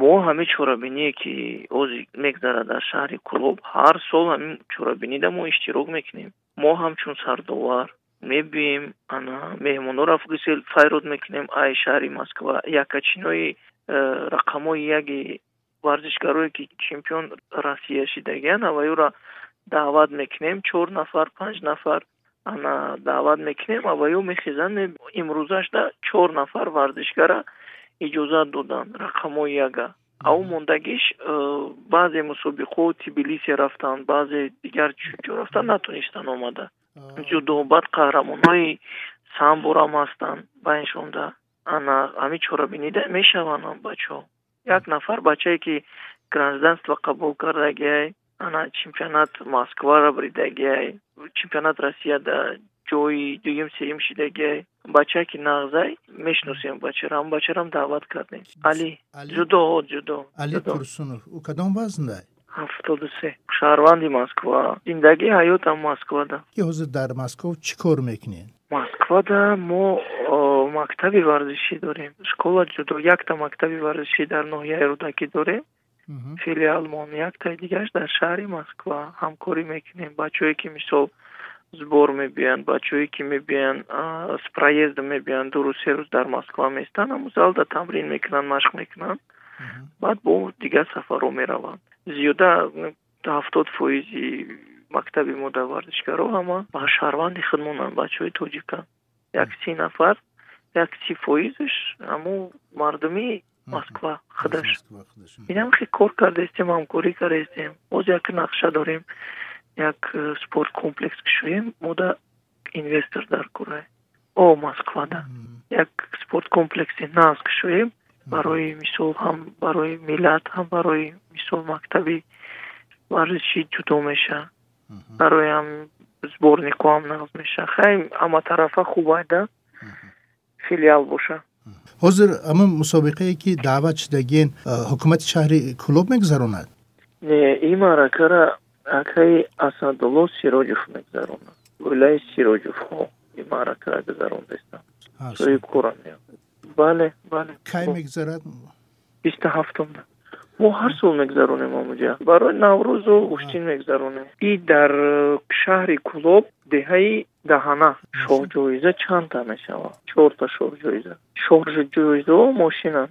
мо ҳамин чорабиние ки ози мегзарад дар шаҳри кӯлоб ҳар сол ҳамин чорабинида мо иштирок мекунем мо ҳамчун сардовар мебием ана меҳмонҳоро фгсел файрод мекунем ай шаҳри москва якачинои э, рақамҳои яки варзишгарое ки чемпион россия шидагиян аваюра даъват мекунем чор нафар панҷ нафар ана даъват мекунем аваю мехезанд имрӯзашда чор нафар варзишгара иҷозат доданд рақамҳои яга. Ав мондагиш э, баъзе мусобиқҳо тбилисе рафтанд баъзе дигар ҷо рафтанд натонистанд омада. Ҷудо баъд қаҳрамонҳои самборам ҳастанд байншонда ана ҳамин чорабинида мешаванд бачаҳо як нафар бачае ки гражданство қабул кардагиай ана чемпионат москвара биридагиай чемпионат россияда ҷои дуюм сеюм шидагиай бачае ки нағзай мешиносем бачаро ҳам бачарам даъват кардем. Али ҷудо ҷудо али турсунов ӯ кадом вазндай? ҳафтоду се шаҳрванди москва. Зиндагии ҳаётам москвада. Ки ҳозир дар москва чӣ кор мекунед? Москвада мо мактаби варзишӣ дорем. Школа ҷудо якта мактаби варзишӣ дар ноҳияи рӯдакӣ дорем. Филиалмон яктаи дигараш дар шаҳри москва ҳамкорӣ мекунем. Бачае ки мисол сбор мебиянд бачае ки мебиянд с проездом мебиянд дуру се рӯз дар москва меистанд ҳамун залда тамрин мекунанд машқ мекунанд. Баъд бо дигар сафарҳо мераванд. Зиёда ҳафтод фоизи мактаби мода варзишгаро ҳама ба шаҳрванди худмонанд бачаҳои тоҷикан. Як си нафар як си фоизаш ҳамо мардуми москва худаш. Инам хе кор кардаистем ҳамкорӣ кардаистем боз як нақша дорем як э, спорт комплекс кушоем мода инвестор дар курай о москвада як спорт комплекси наз кушоем барои мисол ҳам барои миллат ҳам барои мисол мактаби варзишӣ ҷудо меша барои ҳам сборнику ҳам нағз меша. Хайм ҳаматарафа хубайда филиал боша. Ҳозир ҳамн мусобиқае ки даъват шидагиен ҳукумати шаҳри кӯлоб мегузаронад? Не ин маъракара акаи асадулло сироҷов мегузаронад оилаи сироҷовҳо ин маъракара гузарондаистанд сои курам бале бале. Кай мегзарад бисту ҳафтумда мо ҳар сол мегзаронем амуҷа барои наврӯзу уштин мегзаронем и дар шаҳри кӯлоб деҳаи даҳана шоҳ ҷоиза чандта мешавад? Чорта шоҳ ҷоиза. Шоҳ ҷоизао мошинанд